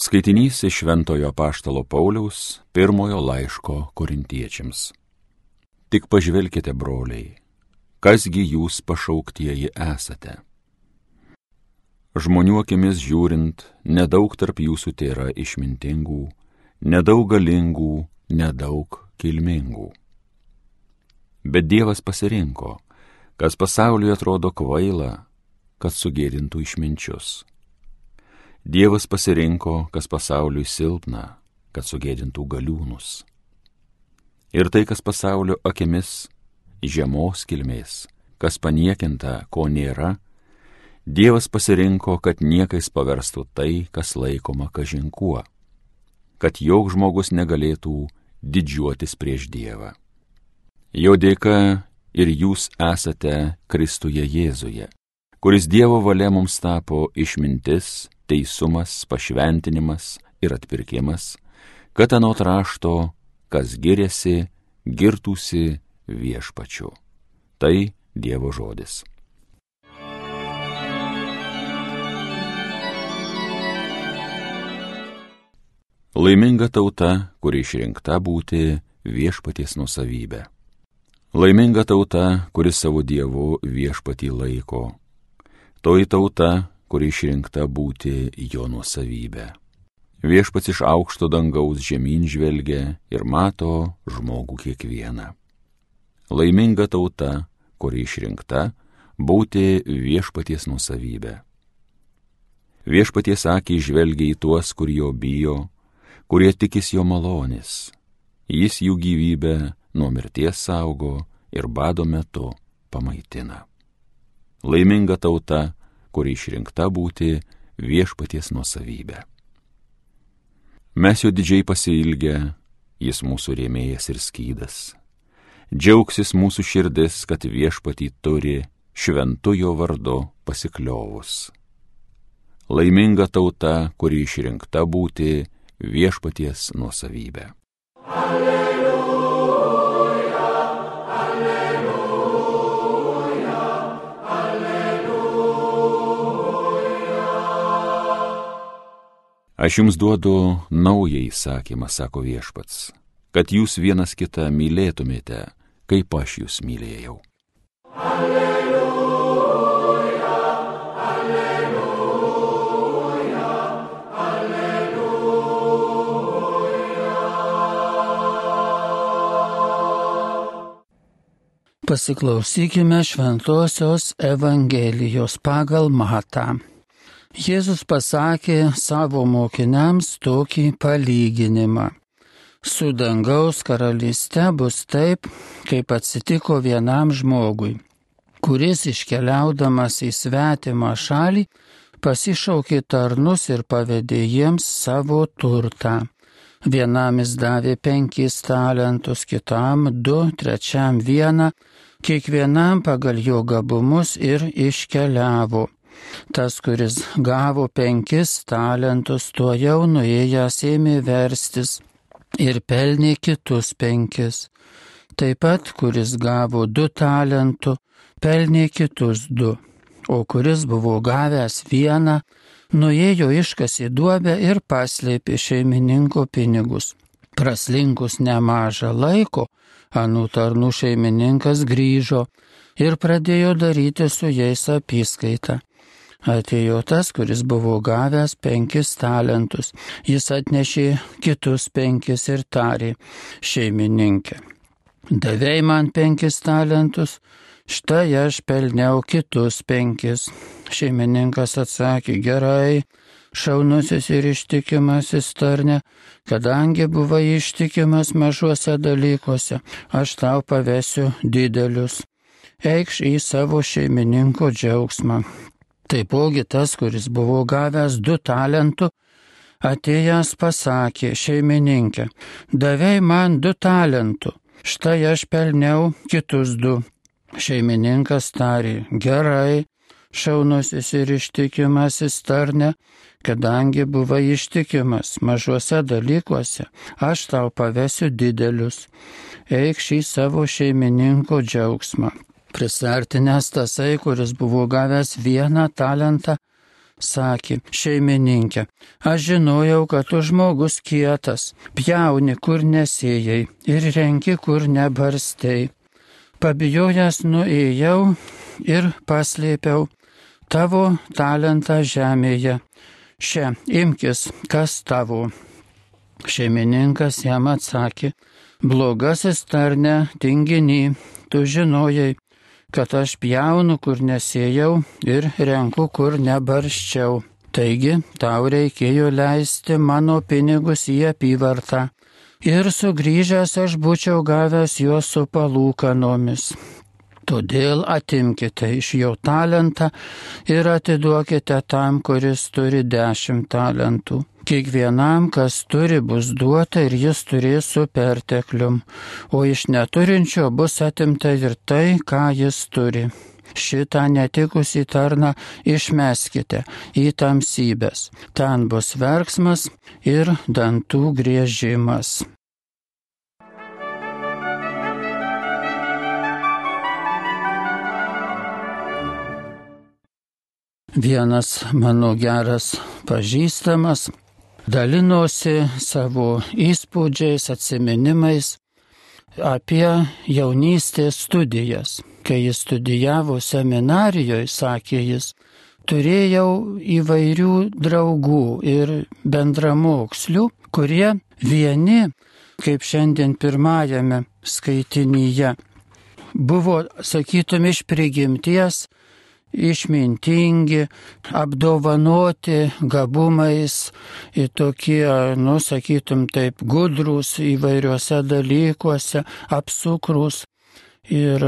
Skaitinys iš Šventojo Paštalo Pauliaus pirmojo laiško korintiečiams. Tik pažvelkite, broliai, kasgi jūs pašauktieji esate. Žmonių akimis žiūrint, nedaug tarp jūsų tėra išmintingų, nedaug galingų, nedaug kilmingų. Bet Dievas pasirinko, kas pasauliui atrodo kvaila, kad sugėdintų išminčius. Dievas pasirinko, kas pasauliui silpna, kad sugėdintų galiūnus. Ir tai, kas pasaulio akimis žemos kilmės, kas paniekinta, ko nėra, Dievas pasirinko, kad niekais paverstų tai, kas laikoma kažinkuo, kad jog žmogus negalėtų didžiuotis prieš Dievą. Jo dėka ir jūs esate Kristuje Jėzuje, kuris Dievo valia mums tapo išmintis, teisumas, pašventinimas ir atpirkimas, kad anot rašto, kas giriasi, girtųsi viešpačiu. Tai Dievo žodis. Laiminga tauta, kuri išrinkta būti viešpaties nusavybė. Laiminga tauta, kuri savo dievu viešpatį laiko. Toji tauta, kuri išrinkta būti jo nuosavybė. Viešpats iš aukšto dangaus žemyn žvelgia ir mato žmogų kiekvieną. Laiminga tauta, kuri išrinkta būti viešpaties nuosavybė. Viešpaties akiai žvelgia į tuos, kur jo bijo, kurie tikis jo malonės. Jis jų gyvybę nuo mirties saugo ir bado metu pamaitina. Laiminga tauta, kuri išrinkta būti viešpaties nuosavybė. Mes jo didžiai pasilgę, jis mūsų rėmėjas ir skydas. Džiaugsis mūsų širdis, kad viešpatį turi šventujo vardu pasikliovus. Laiminga tauta, kuri išrinkta būti viešpaties nuosavybė. Alleluja. Aš jums duodu naują įsakymą, sako viešpats, kad jūs vienas kitą mylėtumėte, kaip aš jūs mylėjau. Alleluja, alleluja, alleluja. Pasiklausykime Šventojios Evangelijos pagal Matą. Jėzus pasakė savo mokiniams tokį palyginimą. Su dangaus karalyste bus taip, kaip atsitiko vienam žmogui, kuris iškeliaudamas į svetimą šalį pasišaukė tarnus ir pavedė jiems savo turtą. Vienam jis davė penkis talentus, kitam du, trečiam vieną, kiekvienam pagal jo gabumus ir iškeliavo. Tas, kuris gavo penkis talentus, tuo jau nuėjęs ėmė verstis ir pelnė kitus penkis. Taip pat, kuris gavo du talentų, pelnė kitus du, o kuris buvo gavęs vieną, nuėjo iškasi duobę ir paslėpė šeimininko pinigus. Praslinkus nemažą laiko, anų tarnų šeimininkas grįžo ir pradėjo daryti su jais apskaitą atėjo tas, kuris buvo gavęs penkis talentus. Jis atnešė kitus penkis ir tarė šeimininkė. Davėjai man penkis talentus, štai aš pelniau kitus penkis. Šeimininkas atsakė, gerai, šaunusis ir ištikimasis tarne, kadangi buvai ištikimas mažuose dalykuose, aš tau pavesiu didelius. Eikš į savo šeimininko džiaugsmą. Taipogi tas, kuris buvo gavęs du talentų, atėjęs pasakė šeimininkė, davei man du talentų, štai aš pelniau kitus du. Šeimininkas tarė, gerai, šaunusis ir ištikimasis tarne, kadangi buvai ištikimas mažuose dalykuose, aš tau pavesiu didelius. Eik šį savo šeimininko džiaugsmą. Prisartinęs tasai, kuris buvo gavęs vieną talentą, sakė šeimininkė, aš žinojau, kad tu žmogus kietas, pjauni kur nesėjai ir renki kur nebarstei. Pabijojęs nuėjau ir paslėpiau tavo talentą žemėje. Šia, imkis, kas tavo. Šeimininkas jam atsakė, blogasis tarne, tinginy, tu žinojai, kad aš pjaunu, kur nesėjau ir renku, kur nebarščiau. Taigi tau reikėjo leisti mano pinigus į apyvartą. Ir sugrįžęs aš būčiau gavęs juos su palūkanomis. Todėl atimkite iš jo talentą ir atiduokite tam, kuris turi dešimt talentų. Kiekvienam, kas turi, bus duota ir jis turės su perteklium, o iš neturinčio bus atimta ir tai, ką jis turi. Šitą netikusį tarną išmeskite į tamsybės. Ten bus verksmas ir dantų griežimas. Vienas mano geras pažįstamas dalinosi savo įspūdžiais, atsiminimais apie jaunystės studijas. Kai jis studijavo seminarijoje, sakė jis, turėjau įvairių draugų ir bendramokslių, kurie vieni, kaip šiandien pirmajame skaitinyje, buvo, sakytum, iš prigimties išmintingi, apdovanoti gabumais tokie, nu, sakytum, taip gudrus įvairiuose dalykuose, apsukrus. Ir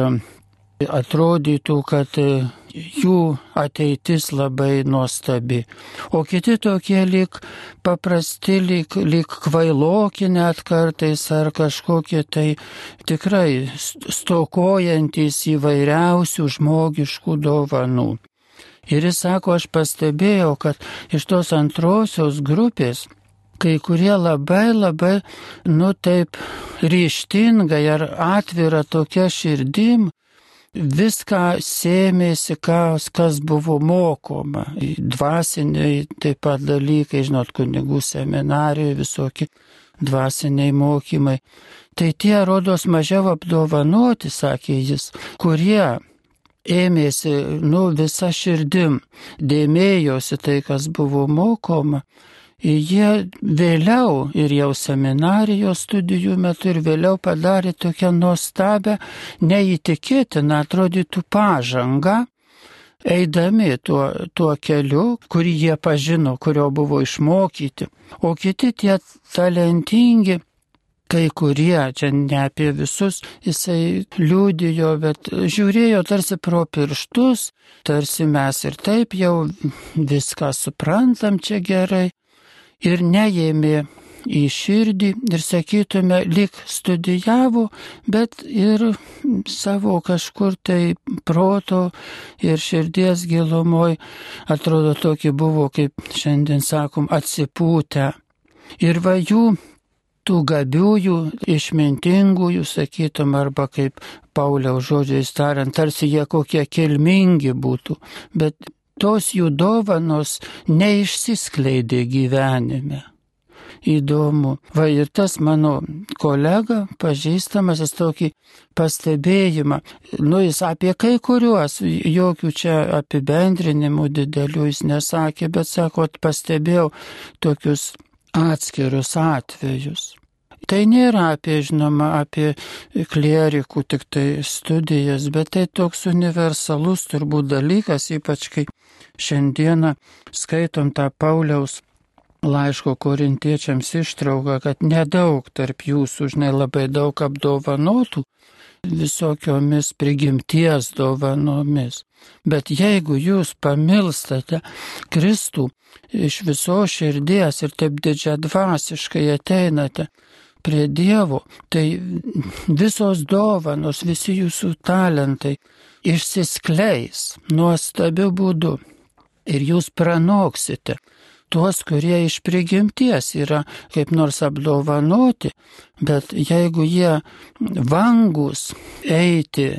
atrodytų, kad jų ateitis labai nuostabi. O kiti tokie lik paprasti, lik, lik kvailoki net kartais ar kažkokie tai tikrai stokojantis įvairiausių žmogiškų dovanų. Ir jis sako, aš pastebėjau, kad iš tos antrosios grupės kai kurie labai labai, nu taip, ryštingai ar atvira tokia širdim viską sėmėsi, kas, kas buvo mokoma. Dvasiniai taip pat dalykai, žinot, kunigų seminarijoje visokie dvasiniai mokymai. Tai tie rodos mažiau apdovanoti, sakė jis, kurie ėmėsi, nu, visą širdim, dėmėjosi tai, kas buvo mokoma jie vėliau ir jau seminarijos studijų metu ir vėliau padarė tokią nuostabę, neįtikėtiną atrodytų pažangą, eidami tuo, tuo keliu, kurį jie pažino, kurio buvo išmokyti. O kiti tie talentingi, kai kurie, čia ne apie visus, jisai liūdėjo, bet žiūrėjo tarsi pro pirštus, tarsi mes ir taip jau viską suprantam čia gerai ir neėmė į širdį ir sakytume, lik studijavo, bet ir savo kažkur tai proto ir širdies gilumoj atrodo tokie buvo, kaip šiandien sakom, atsipūtę. Ir va jų tų gabiųjų, išmintingųjų, sakytum, arba kaip Pauliaus žodžiais tariant, tarsi jie kokie kilmingi būtų, bet tos jų dovanos neišsiskleidė gyvenime. Įdomu. Va ir tas mano kolega, pažįstamas, jis tokį pastebėjimą, nu jis apie kai kuriuos, jokių čia apibendrinimų didelių jis nesakė, bet sako, pastebėjau tokius atskirus atvejus. Tai nėra apie, žinoma, apie klierikų tik tai studijas, bet tai toks universalus turbūt dalykas, ypač kai šiandieną skaitom tą Pauliaus laiško korintiečiams ištrauką, kad nedaug tarp jūsų, žinai, labai daug apdovanotų visokiomis prigimties dovanomis. Bet jeigu jūs pamilstate Kristų iš viso širdies ir taip didžia dvasiškai ateinate prie Dievo, tai visos dovanos, visi jūsų talentai išsiskleis nuostabiu būdu ir jūs pranoksite. Tuos, kurie iš prigimties yra kaip nors apdovanoti, bet jeigu jie vangus eiti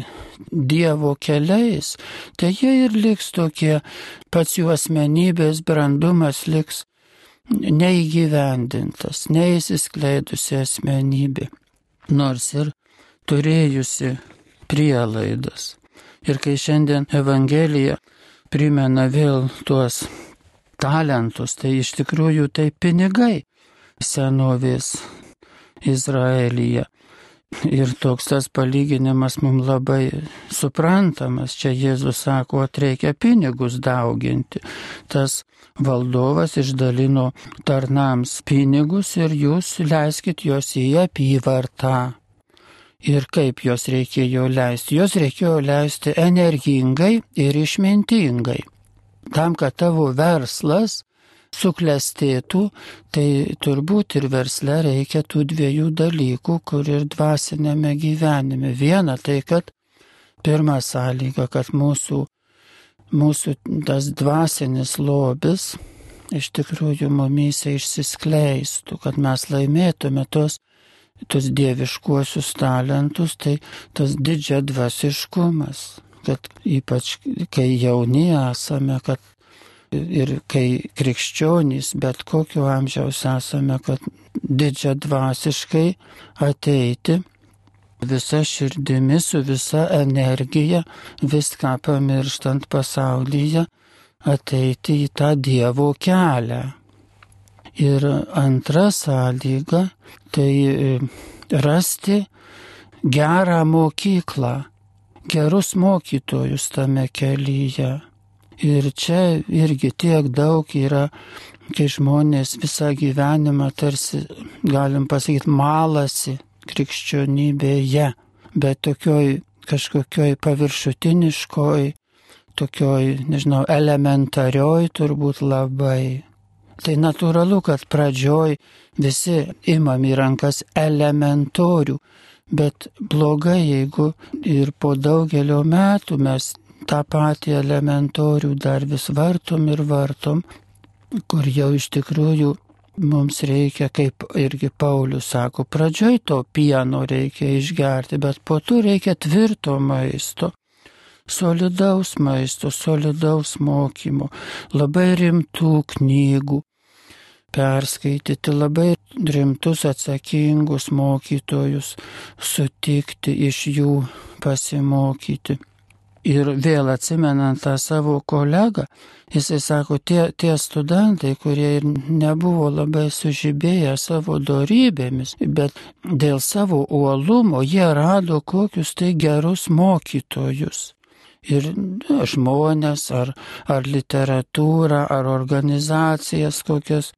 Dievo keliais, tai jie ir liks tokie, pats jų asmenybės brandumas liks neįgyvendintas, neįsiskleidusi asmenybė, nors ir turėjusi prielaidas. Ir kai šiandien Evangelija primena vėl tuos talentus, tai iš tikrųjų tai pinigai senovės Izraelyje. Ir toks tas palyginimas mums labai suprantamas. Čia Jėzus sako, kad reikia pinigus dauginti. Tas valdovas išdalino tarnams pinigus ir jūs leiskit juos į apyvartą. Ir kaip juos reikėjo leisti? Juos reikėjo leisti energingai ir išmintingai. Tam, kad tavo verslas suklestėtų, tai turbūt ir versle reikia tų dviejų dalykų, kur ir dvasinėme gyvenime. Viena tai, kad pirma sąlyga, kad mūsų, mūsų tas dvasinis lobis iš tikrųjų mumyse išsiskleistų, kad mes laimėtume tos tus dieviškuosius talentus, tai tas didžia dvasiškumas, kad ypač kai jauni esame, kad ir kai krikščionys, bet kokio amžiaus esame, kad didžia dvasiškai ateiti visa širdimi, su visa energija, viską pamirštant pasaulyje, ateiti į tą Dievo kelią Ir antra sąlyga - tai e, rasti gerą mokyklą, gerus mokytojus tame kelyje. Ir čia irgi tiek daug yra, kai žmonės visą gyvenimą tarsi, galim pasakyti, malasi krikščionybėje, bet tokioj kažkokioj paviršutiniškoj, tokioj, nežinau, elementarioj turbūt labai. Tai natūralu, kad pradžioj visi imam į rankas elementorių, bet blogai, jeigu ir po daugelio metų mes tą patį elementorių dar vis vartom ir vartom, kur jau iš tikrųjų mums reikia, kaip irgi Paulius sako, pradžioj to pieno reikia išgerti, bet po to reikia tvirto maisto solidaus maisto, solidaus mokymo, labai rimtų knygų, perskaityti labai rimtus atsakingus mokytojus, sutikti iš jų pasimokyti. Ir vėl atsimenant tą savo kolegą, jisai sako, tie, tie studentai, kurie ir nebuvo labai sužibėję savo darybėmis, bet dėl savo uolumo jie rado kokius tai gerus mokytojus. Ir nu, žmonės, ar, ar literatūrą, ar organizacijas kokias,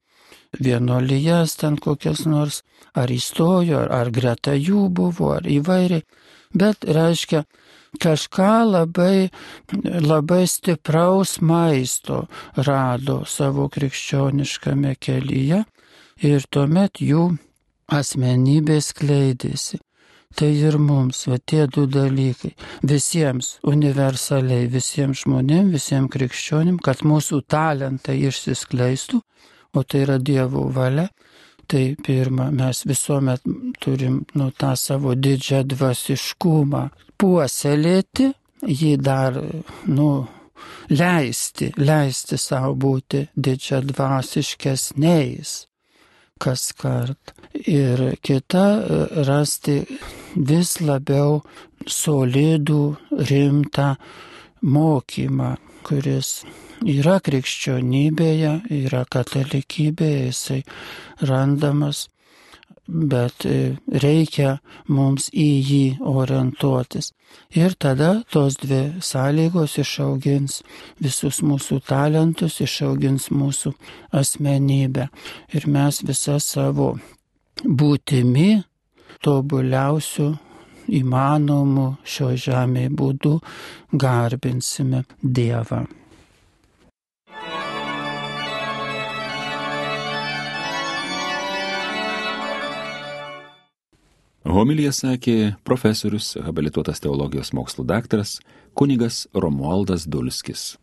vienuolijas ten kokias nors, ar įstojo, ar, ar greta jų buvo, ar įvairiai, bet reiškia, kažką labai, labai stipraus maisto rado savo krikščioniškame kelyje ir tuomet jų asmenybė skleidėsi. Tai ir mums, va tie du dalykai, visiems universaliai, visiems žmonėms, visiems krikščionim, kad mūsų talentai išsiskleistų, o tai yra Dievo valia, tai pirma, mes visuomet turim nu, tą savo didžią dvasiškumą puoselėti, jį dar, nu, leisti, leisti savo būti didžia dvasiškesniais kas kart. Ir kita, rasti vis labiau solidų, rimtą mokymą, kuris yra krikščionybėje, yra katalikybėje, jisai randamas, bet e, reikia mums į jį orientuotis. Ir tada tos dvi sąlygos išaugins visus mūsų talentus, išaugins mūsų asmenybę. Ir mes visą savo būtimi tobuliausių įmanomų šio žemėje būdų garbinsime Dievą. Homilija sakė profesorius, habilituotas teologijos mokslų daktaras, kunigas Romualdas Dulskis.